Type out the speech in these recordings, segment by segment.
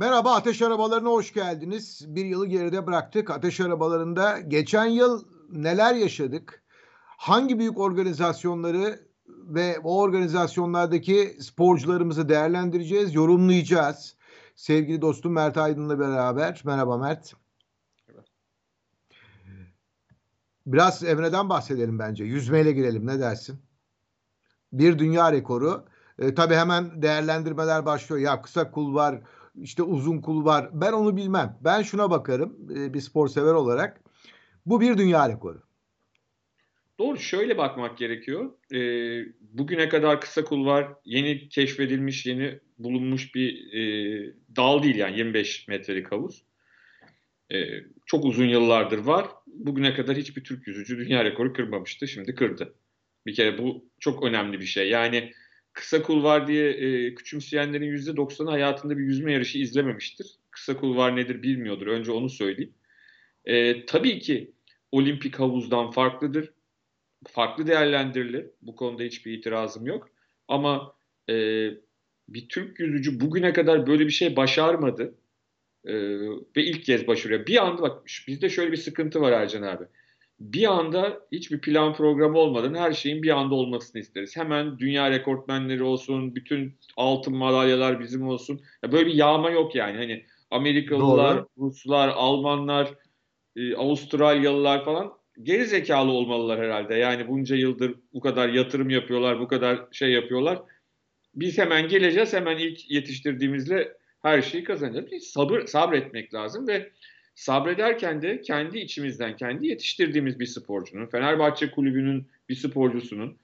Merhaba Ateş Arabalarına hoş geldiniz. Bir yılı geride bıraktık. Ateş Arabalarında geçen yıl neler yaşadık? Hangi büyük organizasyonları ve o organizasyonlardaki sporcularımızı değerlendireceğiz, yorumlayacağız. Sevgili dostum Mert Aydın'la beraber. Merhaba Mert. Biraz Emre'den bahsedelim bence. Yüzmeyle girelim ne dersin? Bir dünya rekoru. E, tabii hemen değerlendirmeler başlıyor. Ya kısa kul var, işte uzun kul var. Ben onu bilmem. Ben şuna bakarım e, bir spor sever olarak. Bu bir dünya rekoru. Doğru şöyle bakmak gerekiyor. E, bugüne kadar kısa kul var. Yeni keşfedilmiş, yeni bulunmuş bir e, dal değil yani 25 metrelik havuz. E, çok uzun yıllardır var. Bugüne kadar hiçbir Türk yüzücü dünya rekoru kırmamıştı. Şimdi kırdı. Bir kere bu çok önemli bir şey. Yani kısa kul var diye e, küçümseyenlerin %90'ı hayatında bir yüzme yarışı izlememiştir. Kısa kul var nedir bilmiyordur. Önce onu söyleyeyim. E, tabii ki olimpik havuzdan farklıdır. Farklı değerlendirilir. Bu konuda hiçbir itirazım yok. Ama e, bir Türk yüzücü bugüne kadar böyle bir şey başarmadı. E, ve ilk kez başarıyor. Bir anda bak bizde şöyle bir sıkıntı var Ercan abi bir anda hiçbir plan programı olmadan her şeyin bir anda olmasını isteriz. Hemen dünya rekortmenleri olsun, bütün altın madalyalar bizim olsun. Ya böyle bir yağma yok yani. Hani Amerikalılar, Doğru. Ruslar, Almanlar, e, Avustralyalılar falan geri zekalı olmalılar herhalde. Yani bunca yıldır bu kadar yatırım yapıyorlar, bu kadar şey yapıyorlar. Biz hemen geleceğiz, hemen ilk yetiştirdiğimizle her şeyi kazanacağız. Sabır, sabretmek lazım ve sabrederken de kendi içimizden, kendi yetiştirdiğimiz bir sporcunun, Fenerbahçe kulübünün bir sporcusunun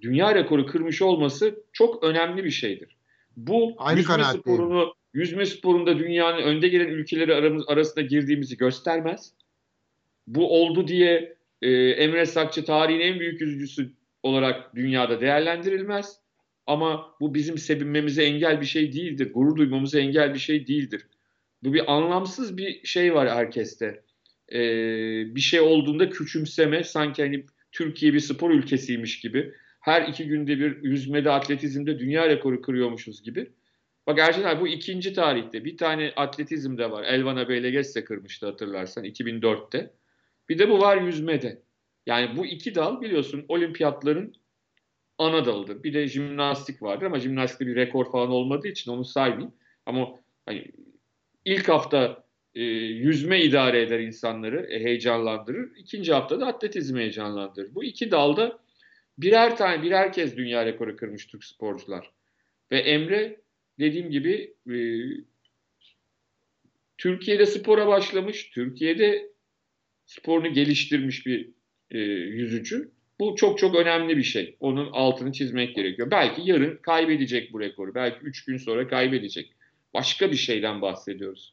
dünya rekoru kırmış olması çok önemli bir şeydir. Bu Aynı yüzme sporunu, yüzme sporunda dünyanın önde gelen ülkeleri aramız, arasında girdiğimizi göstermez. Bu oldu diye e, Emre Sakçı tarihin en büyük yüzücüsü olarak dünyada değerlendirilmez. Ama bu bizim sevinmemize engel bir şey değildir. Gurur duymamıza engel bir şey değildir. Bu bir anlamsız bir şey var herkeste. Ee, bir şey olduğunda küçümseme sanki hani Türkiye bir spor ülkesiymiş gibi. Her iki günde bir yüzmede, atletizmde dünya rekoru kırıyormuşuz gibi. Bak Ercan abi bu ikinci tarihte bir tane atletizmde var. Elvana Beylegesse kırmıştı hatırlarsan 2004'te. Bir de bu var yüzmede. Yani bu iki dal biliyorsun olimpiyatların ana dalıdır. Bir de jimnastik vardır ama jimnastikte bir rekor falan olmadığı için onu saymayayım. Ama hani ilk hafta e, yüzme idare eder insanları, e, heyecanlandırır. İkinci haftada atletizmi heyecanlandırır. Bu iki dalda birer tane, birer kez dünya rekoru kırmış Türk sporcular. Ve Emre dediğim gibi e, Türkiye'de spora başlamış, Türkiye'de sporunu geliştirmiş bir e, yüzücü. Bu çok çok önemli bir şey. Onun altını çizmek gerekiyor. Belki yarın kaybedecek bu rekoru. Belki 3 gün sonra kaybedecek. Başka bir şeyden bahsediyoruz.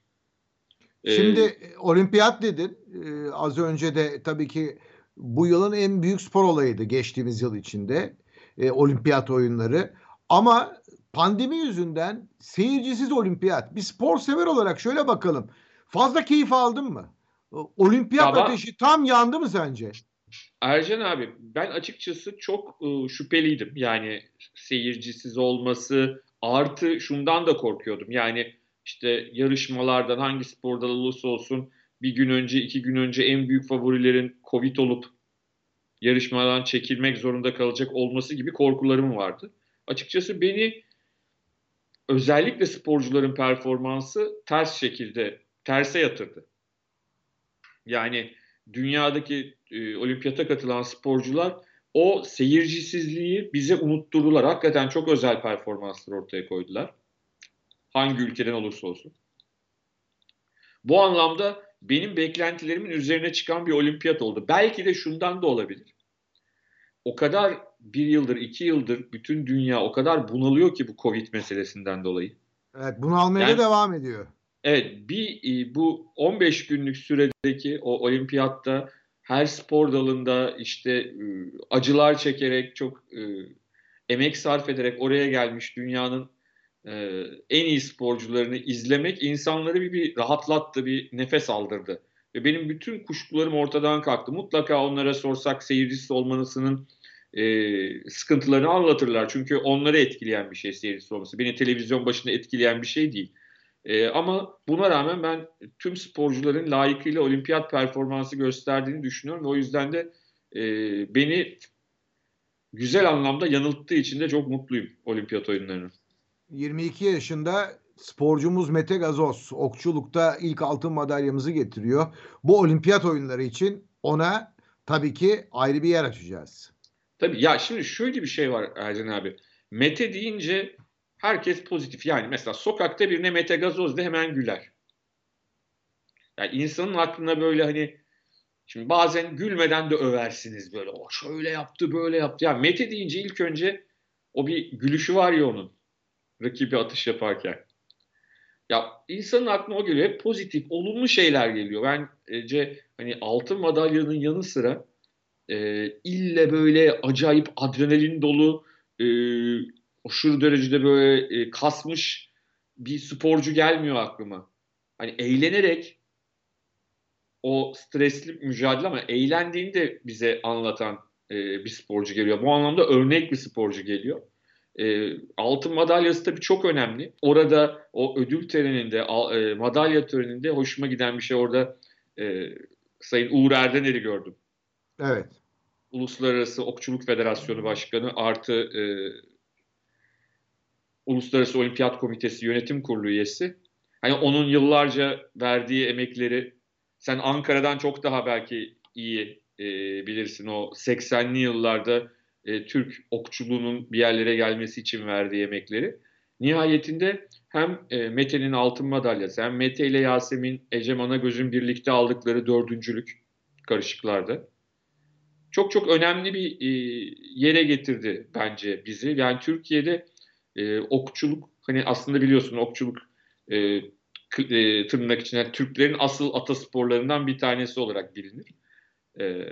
Şimdi ee, olimpiyat dedin. Ee, az önce de tabii ki bu yılın en büyük spor olayıydı geçtiğimiz yıl içinde. E, olimpiyat oyunları. Ama pandemi yüzünden seyircisiz olimpiyat. Bir spor sever olarak şöyle bakalım. Fazla keyif aldın mı? Olimpiyat Ama, ateşi tam yandı mı sence? Ercan abi ben açıkçası çok ıı, şüpheliydim. Yani seyircisiz olması, Artı şundan da korkuyordum. Yani işte yarışmalardan hangi spor dalı olursa olsun bir gün önce, iki gün önce en büyük favorilerin Covid olup yarışmadan çekilmek zorunda kalacak olması gibi korkularım vardı. Açıkçası beni özellikle sporcuların performansı ters şekilde terse yatırdı. Yani dünyadaki e, olimpiyata katılan sporcular o seyircisizliği bize unutturdular. Hakikaten çok özel performanslar ortaya koydular. Hangi ülkeden olursa olsun. Bu anlamda benim beklentilerimin üzerine çıkan bir olimpiyat oldu. Belki de şundan da olabilir. O kadar bir yıldır, iki yıldır bütün dünya o kadar bunalıyor ki bu Covid meselesinden dolayı. Evet, bunalmaya yani, devam ediyor. Evet, bir e, bu 15 günlük süredeki o olimpiyatta her spor dalında işte e, acılar çekerek çok e, emek sarf ederek oraya gelmiş dünyanın e, en iyi sporcularını izlemek insanları bir, bir rahatlattı, bir nefes aldırdı. Ve benim bütün kuşkularım ortadan kalktı. Mutlaka onlara sorsak seyircisi olmanısının e, sıkıntılarını anlatırlar. Çünkü onları etkileyen bir şey seyircisi olması. Beni televizyon başında etkileyen bir şey değil. E, ama buna rağmen ben tüm sporcuların layıkıyla olimpiyat performansı gösterdiğini düşünüyorum. O yüzden de e, beni güzel anlamda yanılttığı için de çok mutluyum olimpiyat oyunlarının. 22 yaşında sporcumuz Mete Gazoz okçulukta ilk altın madalyamızı getiriyor. Bu olimpiyat oyunları için ona tabii ki ayrı bir yer açacağız. Tabii ya şimdi şöyle bir şey var Ercan abi. Mete deyince herkes pozitif. Yani mesela sokakta birine Mete Gazoz de hemen güler. Yani insanın aklına böyle hani şimdi bazen gülmeden de översiniz böyle. O şöyle yaptı böyle yaptı. Ya Mete deyince ilk önce o bir gülüşü var ya onun. Rakibi atış yaparken. Ya insanın aklına o geliyor. Hep pozitif, olumlu şeyler geliyor. Bence hani altın madalyanın yanı sıra e, ille böyle acayip adrenalin dolu e, aşırı derecede böyle e, kasmış bir sporcu gelmiyor aklıma. Hani eğlenerek o stresli mücadele ama eğlendiğini de bize anlatan e, bir sporcu geliyor. Bu anlamda örnek bir sporcu geliyor. E, altın madalyası tabii çok önemli. Orada o ödül töreninde, e, madalya töreninde hoşuma giden bir şey orada e, Sayın Uğur Erdener'i gördüm. Evet. Uluslararası Okçuluk Federasyonu Başkanı artı e, Uluslararası Olimpiyat Komitesi Yönetim Kurulu üyesi. Hani onun yıllarca verdiği emekleri sen Ankara'dan çok daha belki iyi e, bilirsin o 80'li yıllarda e, Türk okçuluğunun bir yerlere gelmesi için verdiği emekleri. Nihayetinde hem e, Mete'nin altın madalyası hem Mete ile Yasemin Ecem Anagöz'ün birlikte aldıkları dördüncülük karışıklarda. Çok çok önemli bir e, yere getirdi bence bizi. Yani Türkiye'de e, okçuluk hani aslında biliyorsun okçuluk e, e, tırnak içinde Türklerin asıl atasporlarından bir tanesi olarak bilinir. E,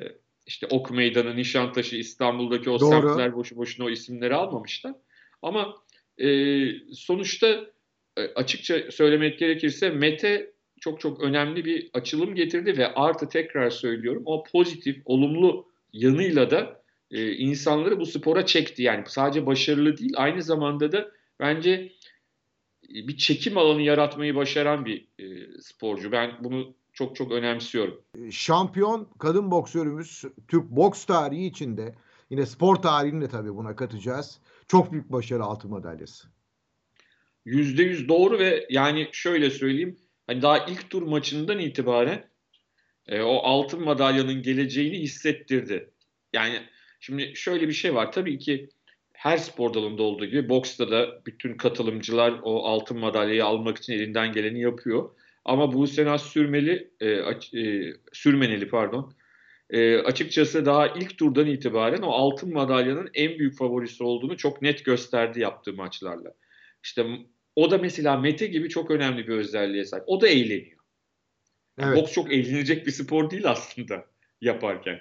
işte Ok Meydanı, Nişantaşı, İstanbul'daki o Doğru. semtler boşu boşuna o isimleri almamışlar. Ama e, sonuçta e, açıkça söylemek gerekirse Mete çok çok önemli bir açılım getirdi ve artı tekrar söylüyorum o pozitif, olumlu yanıyla da e, insanları bu spora çekti. Yani sadece başarılı değil aynı zamanda da bence e, bir çekim alanı yaratmayı başaran bir e, sporcu. Ben bunu çok çok önemsiyorum. Şampiyon kadın boksörümüz Türk boks tarihi içinde yine spor tarihini de tabii buna katacağız. Çok büyük başarı altın madalyası. Yüzde yüz doğru ve yani şöyle söyleyeyim hani daha ilk tur maçından itibaren e, o altın madalyanın geleceğini hissettirdi. Yani şimdi şöyle bir şey var tabii ki her spor dalında olduğu gibi boksta da bütün katılımcılar o altın madalyayı almak için elinden geleni yapıyor. Ama bu sene sürmeli, e, e, sürmeneli pardon. E, açıkçası daha ilk turdan itibaren o altın madalyanın en büyük favorisi olduğunu çok net gösterdi yaptığı maçlarla. İşte o da mesela Mete gibi çok önemli bir özelliğe sahip. O da eğleniyor. Evet. Boks çok eğlenecek bir spor değil aslında yaparken.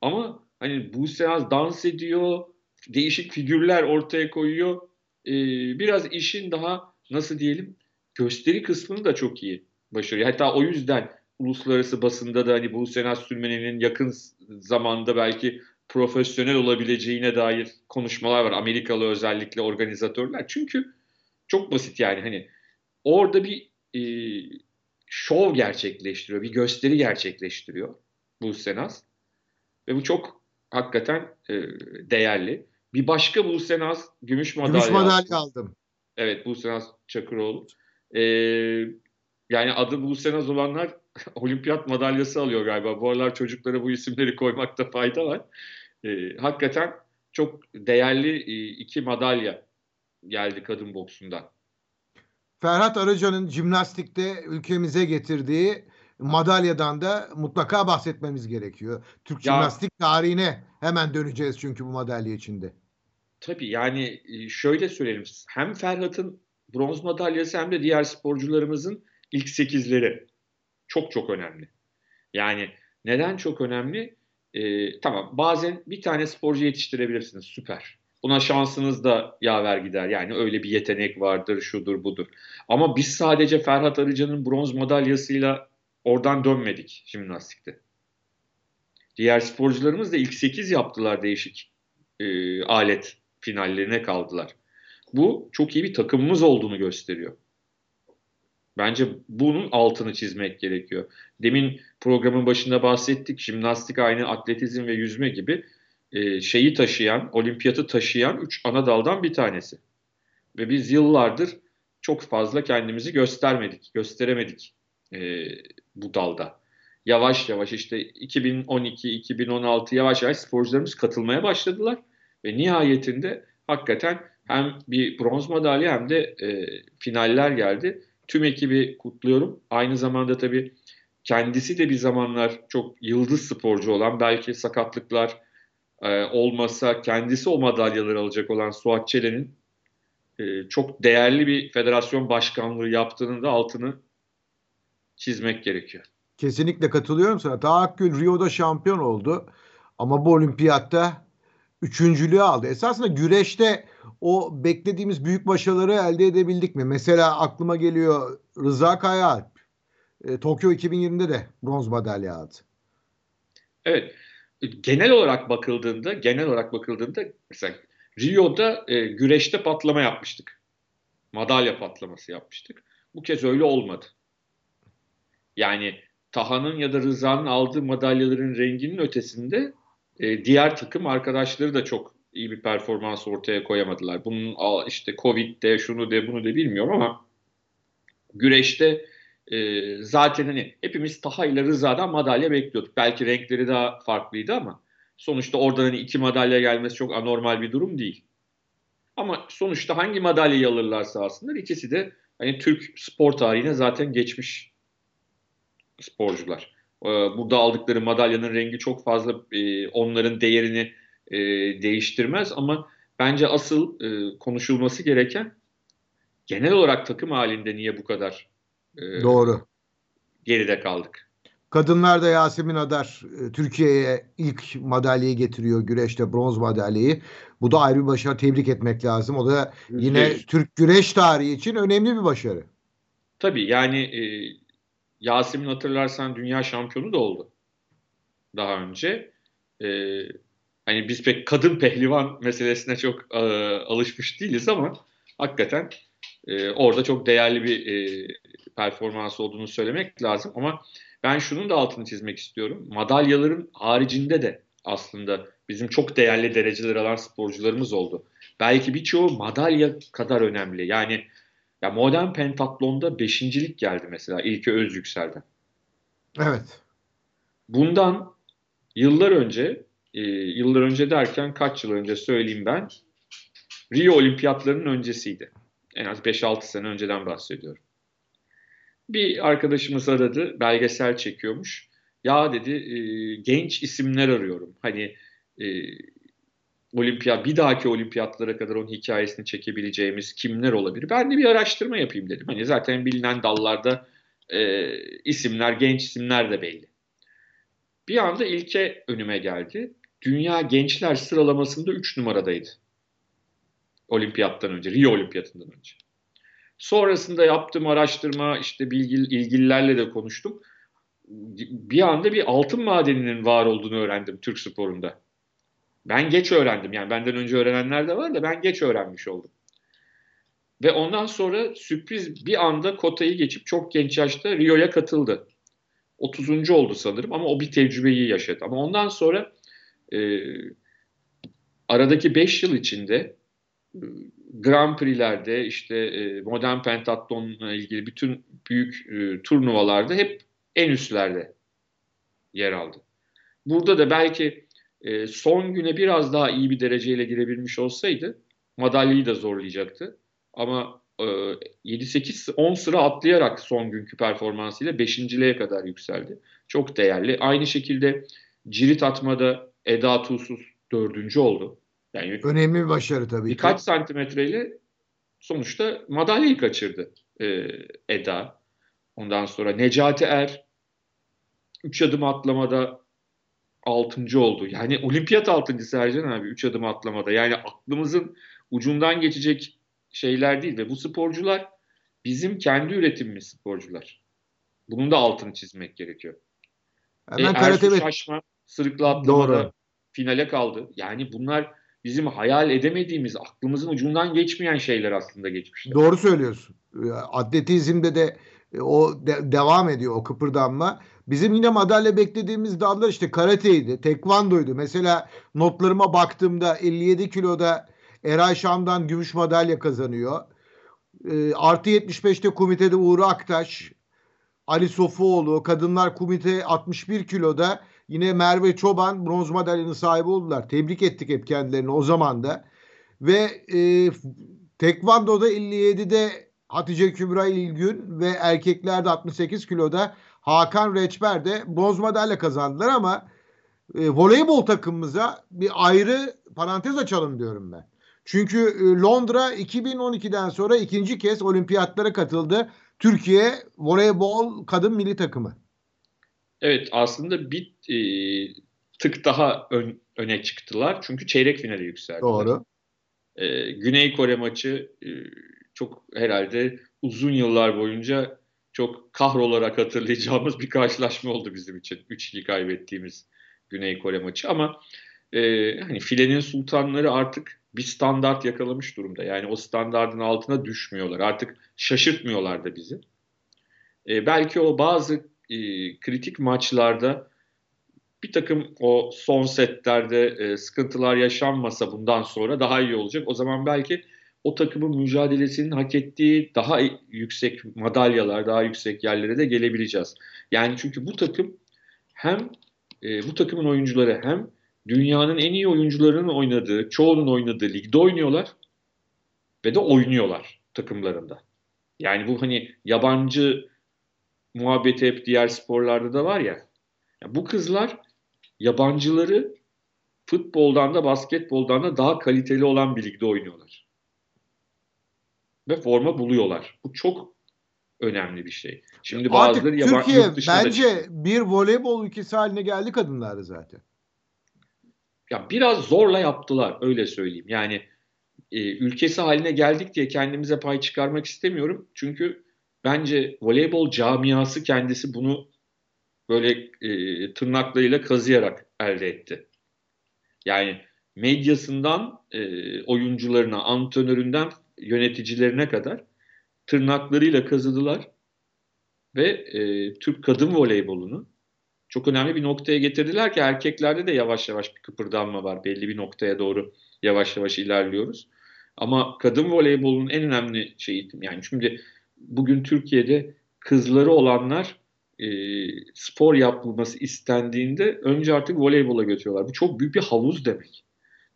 Ama hani bu seans dans ediyor, değişik figürler ortaya koyuyor. Ee, biraz işin daha nasıl diyelim gösteri kısmını da çok iyi başarıyor. Hatta o yüzden uluslararası basında da hani bu Senat Sürmenen'in yakın zamanda belki profesyonel olabileceğine dair konuşmalar var. Amerikalı özellikle organizatörler. Çünkü çok basit yani hani orada bir e, şov gerçekleştiriyor, bir gösteri gerçekleştiriyor bu Senaz. Ve bu çok hakikaten e, değerli. Bir başka Buse Naz gümüş madalya, gümüş madalya aldım. Evet Buse Naz Çakıroğlu. E, yani adı Buse Naz olanlar olimpiyat madalyası alıyor galiba. Bu aralar çocuklara bu isimleri koymakta fayda var. E, hakikaten çok değerli e, iki madalya geldi kadın boksunda. Ferhat Arıcan'ın jimnastikte ülkemize getirdiği madalyadan da mutlaka bahsetmemiz gerekiyor. Türk ya, jimnastik tarihine hemen döneceğiz çünkü bu madalya içinde. Tabii yani e, şöyle söyleyelim. Hem Ferhat'ın bronz madalyası hem de diğer sporcularımızın ilk sekizleri çok çok önemli. Yani neden çok önemli? Ee, tamam bazen bir tane sporcu yetiştirebilirsiniz süper. Buna şansınız da yaver gider. Yani öyle bir yetenek vardır, şudur budur. Ama biz sadece Ferhat Arıcan'ın bronz madalyasıyla oradan dönmedik jimnastikte. Diğer sporcularımız da ilk 8 yaptılar değişik e, alet finallerine kaldılar. Bu çok iyi bir takımımız olduğunu gösteriyor. Bence bunun altını çizmek gerekiyor. Demin programın başında bahsettik. Jimnastik aynı atletizm ve yüzme gibi e, şeyi taşıyan, olimpiyatı taşıyan üç ana daldan bir tanesi. Ve biz yıllardır çok fazla kendimizi göstermedik, gösteremedik e, bu dalda. Yavaş yavaş işte 2012, 2016 yavaş yavaş sporcularımız katılmaya başladılar. Ve nihayetinde hakikaten hem bir bronz madalya hem de e, finaller geldi. Tüm ekibi kutluyorum. Aynı zamanda tabii kendisi de bir zamanlar çok yıldız sporcu olan belki sakatlıklar e, olmasa kendisi o madalyaları alacak olan Suat Çelen'in e, çok değerli bir federasyon başkanlığı yaptığının da altını çizmek gerekiyor. Kesinlikle katılıyorum sana. Tahakkül Rio'da şampiyon oldu. Ama bu olimpiyatta üçüncülüğü aldı. Esasında güreşte o beklediğimiz büyük başarıları elde edebildik mi? Mesela aklıma geliyor Rıza Kayaalp. E, Tokyo 2020'de de bronz madalya aldı. Evet. Genel olarak bakıldığında, genel olarak bakıldığında mesela Rio'da e, güreşte patlama yapmıştık. Madalya patlaması yapmıştık. Bu kez öyle olmadı. Yani Taha'nın ya da Rıza'nın aldığı madalyaların renginin ötesinde e, diğer takım arkadaşları da çok iyi bir performans ortaya koyamadılar. Bunun işte Covid'de şunu de bunu de bilmiyorum ama güreşte e, zaten hani hepimiz Taha ile Rıza'dan madalya bekliyorduk. Belki renkleri daha farklıydı ama sonuçta oradan hani iki madalya gelmesi çok anormal bir durum değil. Ama sonuçta hangi madalyayı alırlarsa aslında ikisi de hani Türk spor tarihine zaten geçmiş sporcular. Ee, burada aldıkları madalyanın rengi çok fazla e, onların değerini e, değiştirmez ama bence asıl e, konuşulması gereken genel olarak takım halinde niye bu kadar Doğru. geride kaldık. Kadınlar da Yasemin Adar Türkiye'ye ilk madalyayı getiriyor güreşte bronz madalyayı. Bu da ayrı bir başarı tebrik etmek lazım. O da yine. Türk güreş tarihi için önemli bir başarı. Tabii yani e, Yasemin hatırlarsan dünya şampiyonu da oldu daha önce. E, hani biz pek kadın pehlivan meselesine çok e, alışmış değiliz ama hakikaten e, orada çok değerli bir e, performans olduğunu söylemek lazım. Ama ben şunun da altını çizmek istiyorum. Madalyaların haricinde de aslında bizim çok değerli dereceler alan sporcularımız oldu. Belki birçoğu madalya kadar önemli. Yani ya modern pentatlonda beşincilik geldi mesela İlke Özyüksel'den. Evet. Bundan yıllar önce, e, yıllar önce derken kaç yıl önce söyleyeyim ben, Rio Olimpiyatlarının öncesiydi. En az 5-6 sene önceden bahsediyorum. Bir arkadaşımız aradı, belgesel çekiyormuş. Ya dedi, e, genç isimler arıyorum. Hani e, olimpiyat bir dahaki olimpiyatlara kadar onun hikayesini çekebileceğimiz kimler olabilir? Ben de bir araştırma yapayım dedim. Hani zaten bilinen dallarda e, isimler, genç isimler de belli. Bir anda ilke önüme geldi. Dünya gençler sıralamasında 3 numaradaydı. Olimpiyattan önce, Rio Olimpiyatından önce. Sonrasında yaptığım araştırma, işte bilgi, ilgililerle de konuştum. Bir anda bir altın madeninin var olduğunu öğrendim Türk sporunda. Ben geç öğrendim. Yani benden önce öğrenenler de var da ben geç öğrenmiş oldum. Ve ondan sonra sürpriz bir anda kotayı geçip çok genç yaşta Rio'ya katıldı. 30. oldu sanırım ama o bir tecrübeyi yaşadı. Ama ondan sonra e, aradaki 5 yıl içinde e, Grand Prix'lerde işte e, modern pentatlonla ilgili bütün büyük e, turnuvalarda hep en üstlerde yer aldı. Burada da belki e, son güne biraz daha iyi bir dereceyle girebilmiş olsaydı madalyayı da zorlayacaktı. Ama e, 7-8-10 sıra atlayarak son günkü performansıyla 5.liğe kadar yükseldi. Çok değerli. Aynı şekilde cirit atmada Eda Tuğsuz dördüncü oldu. Yani önemli bir başarı tabii birkaç ki. santimetreyle sonuçta madalyayı kaçırdı e, Eda. Ondan sonra Necati Er 3 adım atlamada altıncı oldu. Yani olimpiyat altıncı Sercan abi 3 adım atlamada. Yani aklımızın ucundan geçecek şeyler değil ve bu sporcular bizim kendi üretimimiz sporcular. Bunun da altını çizmek gerekiyor. Hemen e, karate Ersu Şaşma sırıkla atlamada Doğru. finale kaldı. Yani bunlar bizim hayal edemediğimiz, aklımızın ucundan geçmeyen şeyler aslında geçmişler. Doğru söylüyorsun. Atletizmde de E, o de, devam ediyor o kıpırdanma. Bizim yine madalya beklediğimiz dallar işte karateydi, tekvandoydu. Mesela notlarıma baktığımda 57 kiloda Eray Şam'dan gümüş madalya kazanıyor. E, artı 75'te komitede Uğur Aktaş, Ali Sofuoğlu, kadınlar komite 61 kiloda yine Merve Çoban bronz madalyanın sahibi oldular. Tebrik ettik hep kendilerini o zaman da. Ve e, Tekvando'da 57'de Hatice Kübra İlgün ve erkeklerde 68 kiloda Hakan Reçber de bronz madalya kazandılar ama e, voleybol takımımıza bir ayrı parantez açalım diyorum ben. Çünkü e, Londra 2012'den sonra ikinci kez olimpiyatlara katıldı. Türkiye voleybol kadın milli takımı. Evet aslında bir e, tık daha ön, öne çıktılar. Çünkü çeyrek finale yükseldiler. Doğru. E, Güney Kore maçı e, çok herhalde uzun yıllar boyunca çok kahrolarak hatırlayacağımız bir karşılaşma oldu bizim için. 3-2 kaybettiğimiz Güney Kore maçı ama e, hani filenin sultanları artık bir standart yakalamış durumda. Yani o standartın altına düşmüyorlar. Artık şaşırtmıyorlar da bizi. E, belki o bazı e, kritik maçlarda bir takım o son setlerde e, sıkıntılar yaşanmasa bundan sonra daha iyi olacak. O zaman belki o takımın mücadelesinin hak ettiği daha yüksek madalyalar, daha yüksek yerlere de gelebileceğiz. Yani çünkü bu takım hem e, bu takımın oyuncuları hem dünyanın en iyi oyuncularının oynadığı, çoğunun oynadığı ligde oynuyorlar ve de oynuyorlar takımlarında. Yani bu hani yabancı muhabbeti hep diğer sporlarda da var ya. Yani bu kızlar yabancıları futboldan da basketboldan da daha kaliteli olan bir ligde oynuyorlar. Ve forma buluyorlar. Bu çok önemli bir şey. Şimdi bazıları Artık Türkiye bence bir voleybol ülkesi haline geldi kadınlarda zaten. Ya biraz zorla yaptılar öyle söyleyeyim. Yani e, ülkesi haline geldik diye kendimize pay çıkarmak istemiyorum. Çünkü bence voleybol camiası kendisi bunu böyle e, tırnaklarıyla kazıyarak elde etti. Yani medyasından e, oyuncularına, antrenöründen yöneticilerine kadar tırnaklarıyla kazıdılar ve e, Türk kadın voleybolunu çok önemli bir noktaya getirdiler ki erkeklerde de yavaş yavaş bir kıpırdanma var. Belli bir noktaya doğru yavaş yavaş ilerliyoruz. Ama kadın voleybolunun en önemli şeyi yani şimdi bugün Türkiye'de kızları olanlar e, spor yapılması istendiğinde önce artık voleybola götürüyorlar. Bu çok büyük bir havuz demek.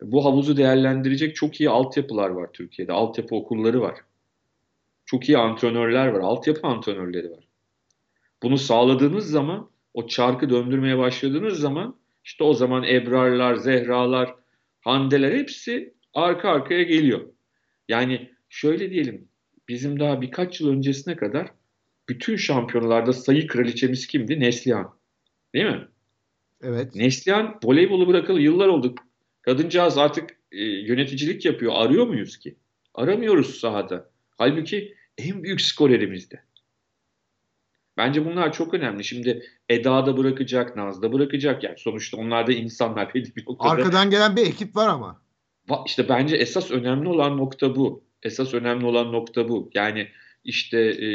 Bu havuzu değerlendirecek çok iyi altyapılar var Türkiye'de. Altyapı okulları var. Çok iyi antrenörler var. Altyapı antrenörleri var. Bunu sağladığınız zaman o çarkı döndürmeye başladığınız zaman işte o zaman Ebrarlar, Zehralar, Handeler hepsi arka arkaya geliyor. Yani şöyle diyelim bizim daha birkaç yıl öncesine kadar bütün şampiyonlarda sayı kraliçemiz kimdi? Neslihan. Değil mi? Evet. Neslihan voleybolu bırakalı yıllar oldu. Kadıncağız artık e, yöneticilik yapıyor. Arıyor muyuz ki? Aramıyoruz sahada. Halbuki en büyük skorerimizdi. Bence bunlar çok önemli. Şimdi Eda da bırakacak, Naz da bırakacak. Yani sonuçta onlar da insanlar belli bir noktada. Arkadan gelen bir ekip var ama. İşte bence esas önemli olan nokta bu. Esas önemli olan nokta bu. Yani işte e,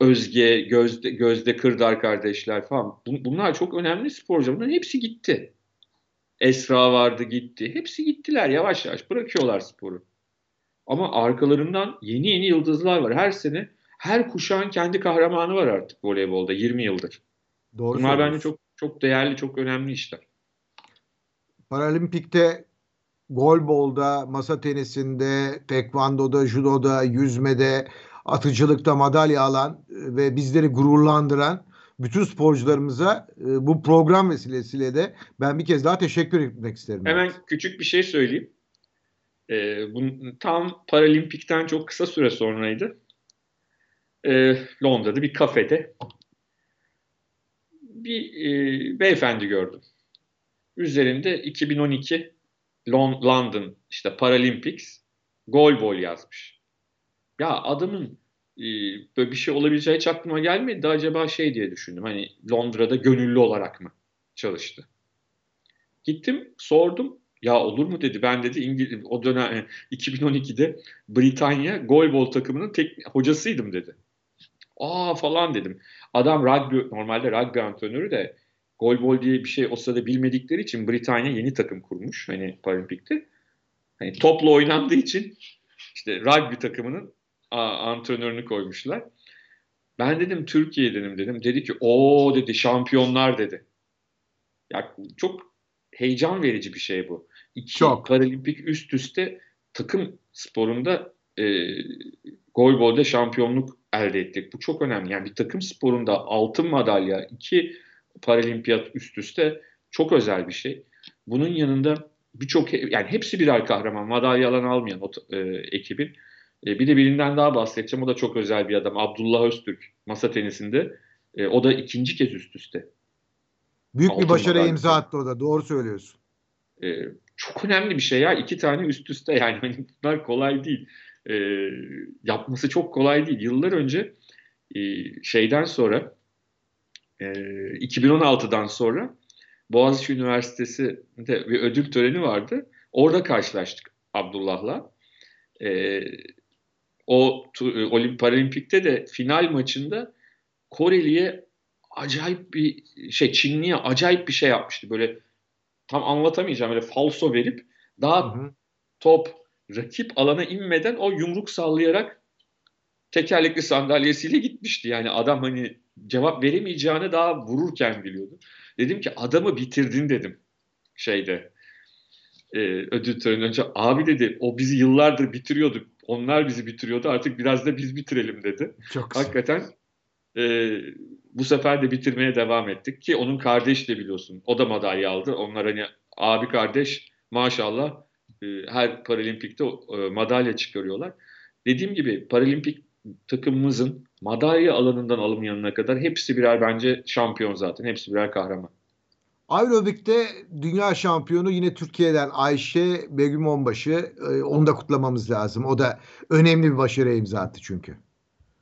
Özge, Gözde, Gözde Kırdar kardeşler falan. Bunlar çok önemli sporcu. Bunların hepsi gitti. Esra vardı gitti. Hepsi gittiler yavaş yavaş bırakıyorlar sporu. Ama arkalarından yeni yeni yıldızlar var. Her sene her kuşağın kendi kahramanı var artık voleybolda 20 yıldır. Doğru Bunlar bence çok çok değerli, çok önemli işler. Paralimpik'te golbolda, masa tenisinde, tekvandoda, judoda, yüzmede, atıcılıkta madalya alan ve bizleri gururlandıran bütün sporcularımıza e, bu program vesilesiyle de ben bir kez daha teşekkür etmek isterim. Hemen evet. küçük bir şey söyleyeyim. E, bu, tam Paralimpik'ten çok kısa süre sonraydı. E, Londra'da bir kafede bir e, beyefendi gördüm. Üzerinde 2012 London işte Paralympics gol bol yazmış. Ya adamın böyle bir şey olabileceği hiç aklıma gelmedi. Acaba şey diye düşündüm. Hani Londra'da gönüllü olarak mı çalıştı? Gittim sordum. Ya olur mu dedi. Ben dedi İngiliz o dönem 2012'de Britanya golbol takımının tek hocasıydım dedi. Aa falan dedim. Adam rugby normalde rugby antrenörü de golbol diye bir şey o sırada bilmedikleri için Britanya yeni takım kurmuş hani Paralimpik'te. Hani topla oynandığı için işte rugby takımının antrenörünü koymuşlar. Ben dedim Türkiye dedim dedim. Dedi ki o dedi şampiyonlar dedi. Ya çok heyecan verici bir şey bu. İki çok. paralimpik üst üste takım sporunda e, golbolda şampiyonluk elde ettik. Bu çok önemli. Yani bir takım sporunda altın madalya, iki paralimpiyat üst üste çok özel bir şey. Bunun yanında birçok yani hepsi birer kahraman. Madalya alan almayan o e, ekibin. E, bir de birinden daha bahsedeceğim. O da çok özel bir adam. Abdullah Öztürk masa tenisinde. E, o da ikinci kez üst üste. Büyük Altın bir başarı imza attı o da. Doğru söylüyorsun. E, çok önemli bir şey ya. İki tane üst üste yani. Hani bunlar kolay değil. E, yapması çok kolay değil. Yıllar önce e, şeyden sonra e, 2016'dan sonra Boğaziçi Üniversitesi'nde bir ödül töreni vardı. Orada karşılaştık Abdullah'la. E, o e, Paralimpik'te de final maçında Koreli'ye acayip bir şey Çinli'ye acayip bir şey yapmıştı. Böyle tam anlatamayacağım böyle falso verip daha hı hı. top rakip alana inmeden o yumruk sallayarak tekerlekli sandalyesiyle gitmişti. Yani adam hani cevap veremeyeceğini daha vururken biliyordu. Dedim ki adamı bitirdin dedim şeyde e, ödül töreni önce. Abi dedi o bizi yıllardır bitiriyordu. Onlar bizi bitiriyordu artık biraz da biz bitirelim dedi. Çok Hakikaten e, bu sefer de bitirmeye devam ettik ki onun kardeş de biliyorsun. O da madalya aldı. Onlar hani abi kardeş maşallah e, her paralimpikte e, madalya çıkarıyorlar. Dediğim gibi paralimpik takımımızın madalya alanından alınmayanına kadar hepsi birer bence şampiyon zaten. Hepsi birer kahraman. Aerobik'te dünya şampiyonu yine Türkiye'den Ayşe Begüm Onbaşı. E, onu da kutlamamız lazım. O da önemli bir başarı imza attı çünkü.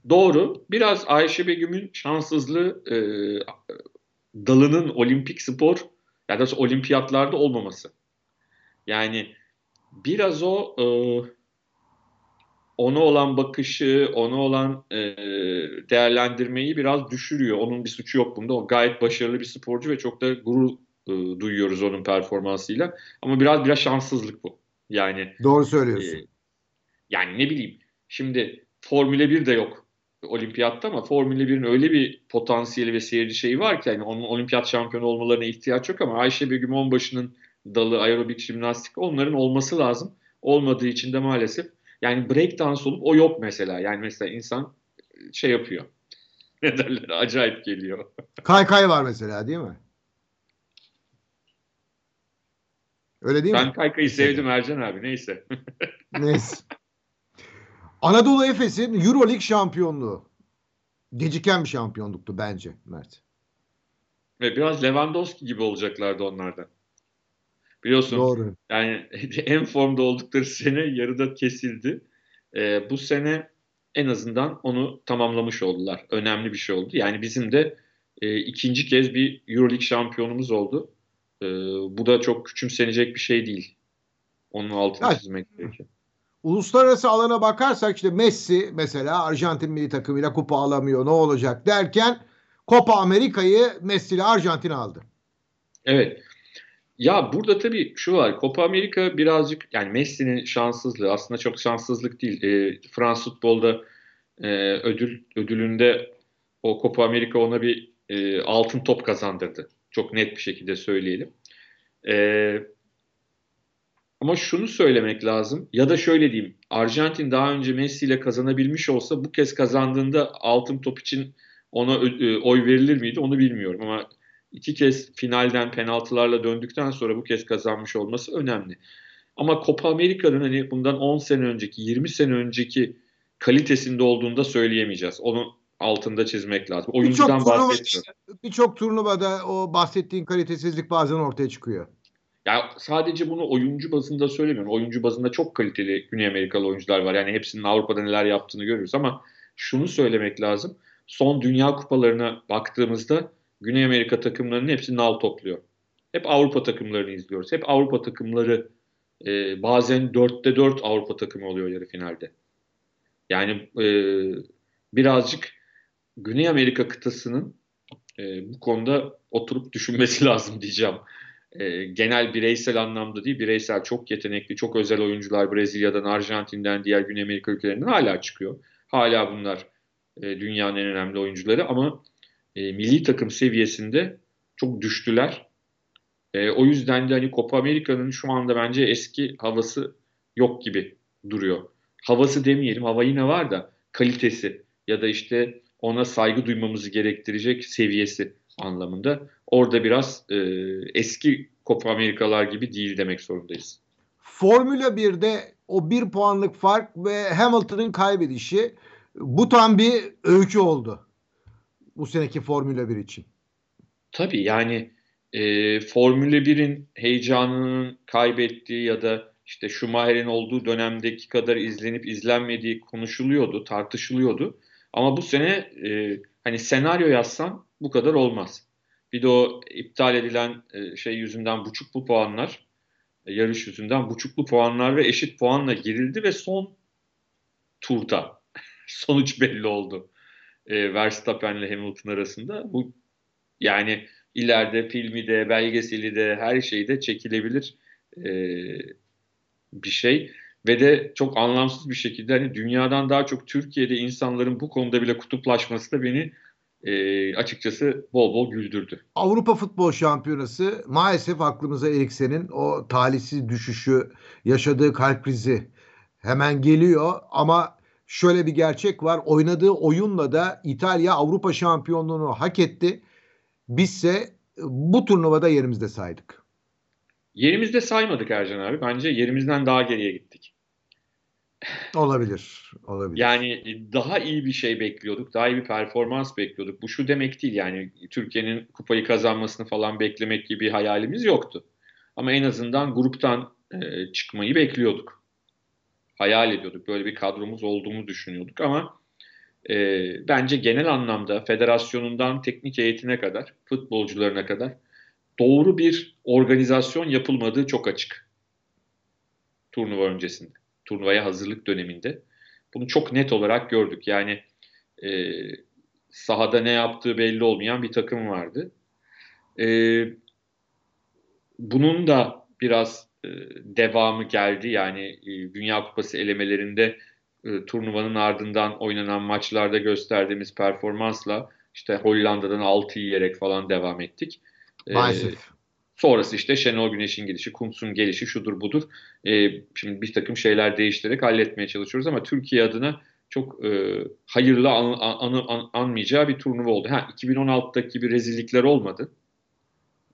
Doğru. Biraz Ayşe Begüm'ün şanssızlığı e, dalının olimpik spor ya da olimpiyatlarda olmaması. Yani biraz o e, ona olan bakışı, ona olan e, değerlendirmeyi biraz düşürüyor. Onun bir suçu yok bunda. O gayet başarılı bir sporcu ve çok da gurur e, duyuyoruz onun performansıyla. Ama biraz biraz şanssızlık bu. Yani Doğru söylüyorsun. E, yani ne bileyim. Şimdi Formüle 1 de yok olimpiyatta ama Formüle 1'in öyle bir potansiyeli ve seyirci şeyi var ki yani onun olimpiyat şampiyonu olmalarına ihtiyaç yok ama Ayşe Begüm Onbaşı'nın dalı aerobik jimnastik onların olması lazım. Olmadığı için de maalesef yani breakdance olup o yok mesela. Yani mesela insan şey yapıyor. Ne derler? Acayip geliyor. Kay kay var mesela değil mi? Öyle değil ben mi? Ben kaykayı sevdim Ercan abi. Neyse. Neyse. Anadolu Efes'in Euroleague şampiyonluğu. Geciken bir şampiyonluktu bence Mert. Ve biraz Lewandowski gibi olacaklardı onlardan. Biliyorsun Doğru. yani en formda oldukları sene yarıda kesildi. Ee, bu sene en azından onu tamamlamış oldular. Önemli bir şey oldu. Yani bizim de e, ikinci kez bir Euroleague şampiyonumuz oldu. E, bu da çok küçümsenecek bir şey değil. Onun altını evet. çizmek gerekiyor. Uluslararası alana bakarsak işte Messi mesela Arjantin milli takımıyla kupa alamıyor ne olacak derken Copa Amerika'yı Messi ile Arjantin aldı. Evet. Ya burada tabii şu var. Copa Amerika birazcık yani Messi'nin şanssızlığı aslında çok şanssızlık değil. E, Frans futbolda e, ödül ödülünde o Copa Amerika ona bir e, altın top kazandırdı. Çok net bir şekilde söyleyelim. E, ama şunu söylemek lazım ya da şöyle diyeyim. Arjantin daha önce Messi ile kazanabilmiş olsa bu kez kazandığında altın top için ona e, oy verilir miydi onu bilmiyorum ama iki kez finalden penaltılarla döndükten sonra bu kez kazanmış olması önemli. Ama Copa Amerika'nın hani bundan 10 sene önceki, 20 sene önceki kalitesinde olduğunu da söyleyemeyeceğiz. Onu altında çizmek lazım. Oyuncudan bahsetmiyorum. Birçok turnuvada o bahsettiğin kalitesizlik bazen ortaya çıkıyor. Ya sadece bunu oyuncu bazında söylemiyorum. Oyuncu bazında çok kaliteli Güney Amerikalı oyuncular var. Yani hepsinin Avrupa'da neler yaptığını görüyoruz ama şunu söylemek lazım. Son dünya kupalarına baktığımızda Güney Amerika takımlarının hepsi nal topluyor. hep Avrupa takımlarını izliyoruz. Hep Avrupa takımları e, bazen 4'te 4 Avrupa takımı oluyor yarı finalde. Yani e, birazcık Güney Amerika kıtasının e, bu konuda oturup düşünmesi lazım diyeceğim. E, genel bireysel anlamda değil, bireysel çok yetenekli, çok özel oyuncular Brezilya'dan, Arjantin'den, diğer Güney Amerika ülkelerinden hala çıkıyor. Hala bunlar e, dünyanın en önemli oyuncuları ama e, milli takım seviyesinde çok düştüler. E, o yüzden de hani Copa Amerika'nın şu anda bence eski havası yok gibi duruyor. Havası demeyelim, hava yine var da kalitesi ya da işte ona saygı duymamızı gerektirecek seviyesi anlamında. Orada biraz e, eski Copa Amerikalar gibi değil demek zorundayız. Formula 1'de o bir puanlık fark ve Hamilton'ın kaybedişi bu tam bir öykü oldu. Bu seneki Formula 1 için. Tabii yani e, Formula 1'in heyecanının kaybettiği ya da işte Schumacher'in olduğu dönemdeki kadar izlenip izlenmediği konuşuluyordu, tartışılıyordu. Ama bu sene e, hani senaryo yazsan bu kadar olmaz. Bir de o iptal edilen e, şey yüzünden buçuklu puanlar, e, yarış yüzünden buçuklu puanlar ve eşit puanla girildi ve son turda sonuç belli oldu. E, Verstappen ile Hamilton arasında. Bu yani ileride filmi de, belgeseli de, her şeyde çekilebilir e, bir şey. Ve de çok anlamsız bir şekilde hani dünyadan daha çok Türkiye'de insanların bu konuda bile kutuplaşması da beni e, açıkçası bol bol güldürdü. Avrupa Futbol Şampiyonası maalesef aklımıza Eriksen'in o talihsiz düşüşü, yaşadığı kalp krizi hemen geliyor ama şöyle bir gerçek var. Oynadığı oyunla da İtalya Avrupa şampiyonluğunu hak etti. Bizse bu turnuvada yerimizde saydık. Yerimizde saymadık Ercan abi. Bence yerimizden daha geriye gittik. Olabilir. Olabilir. Yani daha iyi bir şey bekliyorduk. Daha iyi bir performans bekliyorduk. Bu şu demek değil yani Türkiye'nin kupayı kazanmasını falan beklemek gibi bir hayalimiz yoktu. Ama en azından gruptan e, çıkmayı bekliyorduk. Hayal ediyorduk. Böyle bir kadromuz olduğunu düşünüyorduk ama e, bence genel anlamda federasyonundan teknik heyetine kadar, futbolcularına kadar doğru bir organizasyon yapılmadığı çok açık. Turnuva öncesinde turnuvaya hazırlık döneminde. Bunu çok net olarak gördük. Yani e, sahada ne yaptığı belli olmayan bir takım vardı. E, bunun da biraz devamı geldi. Yani e, Dünya Kupası elemelerinde e, turnuvanın ardından oynanan maçlarda gösterdiğimiz performansla işte Hollanda'dan 6 yiyerek falan devam ettik. E, Maalesef. Sonrası işte Şenol Güneş'in gelişi, Kuntz'un gelişi şudur budur. E, şimdi bir takım şeyler değiştirerek halletmeye çalışıyoruz ama Türkiye adına çok e, hayırlı an, an, an, anmayacağı bir turnuva oldu. Ha 2016'daki gibi rezillikler olmadı.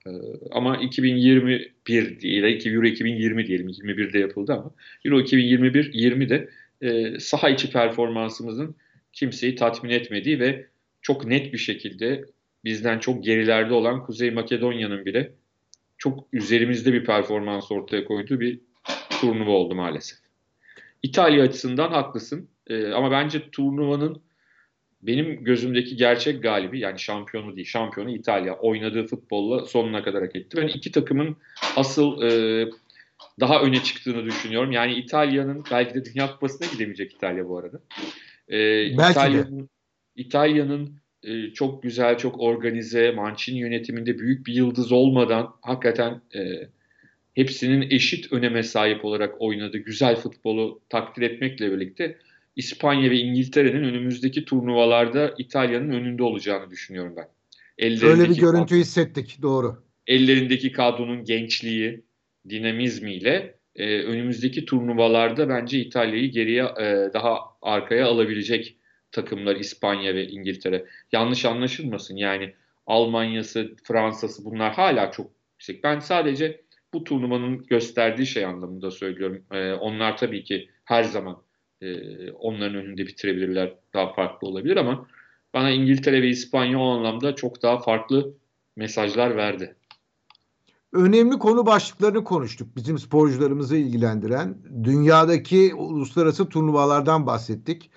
E, ama 2021 değil, Euro 2020 diyelim, 21'de yapıldı ama Euro 2021 20'de e, saha içi performansımızın kimseyi tatmin etmediği ve çok net bir şekilde bizden çok gerilerde olan Kuzey Makedonya'nın bile çok üzerimizde bir performans ortaya koyduğu bir turnuva oldu maalesef. İtalya açısından haklısın ee, ama bence turnuvanın benim gözümdeki gerçek galibi yani şampiyonu değil şampiyonu İtalya oynadığı futbolla sonuna kadar hak etti. Ben iki takımın asıl e, daha öne çıktığını düşünüyorum. Yani İtalya'nın belki de Dünya Kupası'na gidemeyecek İtalya bu arada. Ee, İtalya'nın İtalya'nın e, çok güzel, çok organize, Mancini yönetiminde büyük bir yıldız olmadan hakikaten e, hepsinin eşit öneme sahip olarak oynadığı güzel futbolu takdir etmekle birlikte İspanya ve İngiltere'nin önümüzdeki turnuvalarda İtalya'nın önünde olacağını düşünüyorum ben. Ellerindeki Öyle bir görüntü kadro, hissettik, doğru. Ellerindeki kadronun gençliği, dinamizmiyle e, önümüzdeki turnuvalarda bence İtalya'yı geriye e, daha arkaya alabilecek takımlar İspanya ve İngiltere. Yanlış anlaşılmasın yani Almanya'sı, Fransa'sı bunlar hala çok yüksek. Ben sadece bu turnuvanın gösterdiği şey anlamında söylüyorum. Ee, onlar tabii ki her zaman e, onların önünde bitirebilirler, daha farklı olabilir ama bana İngiltere ve İspanya o anlamda çok daha farklı mesajlar verdi. Önemli konu başlıklarını konuştuk. Bizim sporcularımızı ilgilendiren dünyadaki uluslararası turnuvalardan bahsettik.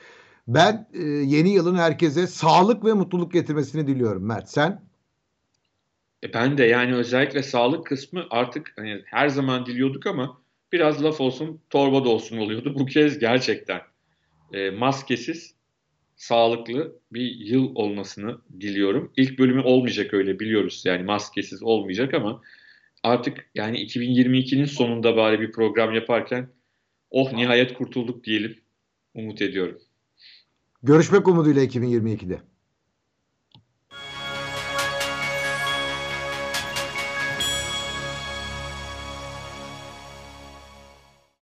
Ben e, yeni yılın herkese sağlık ve mutluluk getirmesini diliyorum Mert. Sen? E ben de yani özellikle sağlık kısmı artık hani her zaman diliyorduk ama biraz laf olsun torba da olsun oluyordu. Bu kez gerçekten e, maskesiz sağlıklı bir yıl olmasını diliyorum. İlk bölümü olmayacak öyle biliyoruz yani maskesiz olmayacak ama artık yani 2022'nin sonunda bari bir program yaparken oh nihayet kurtulduk diyelim umut ediyorum. Görüşmek umuduyla 2022'de.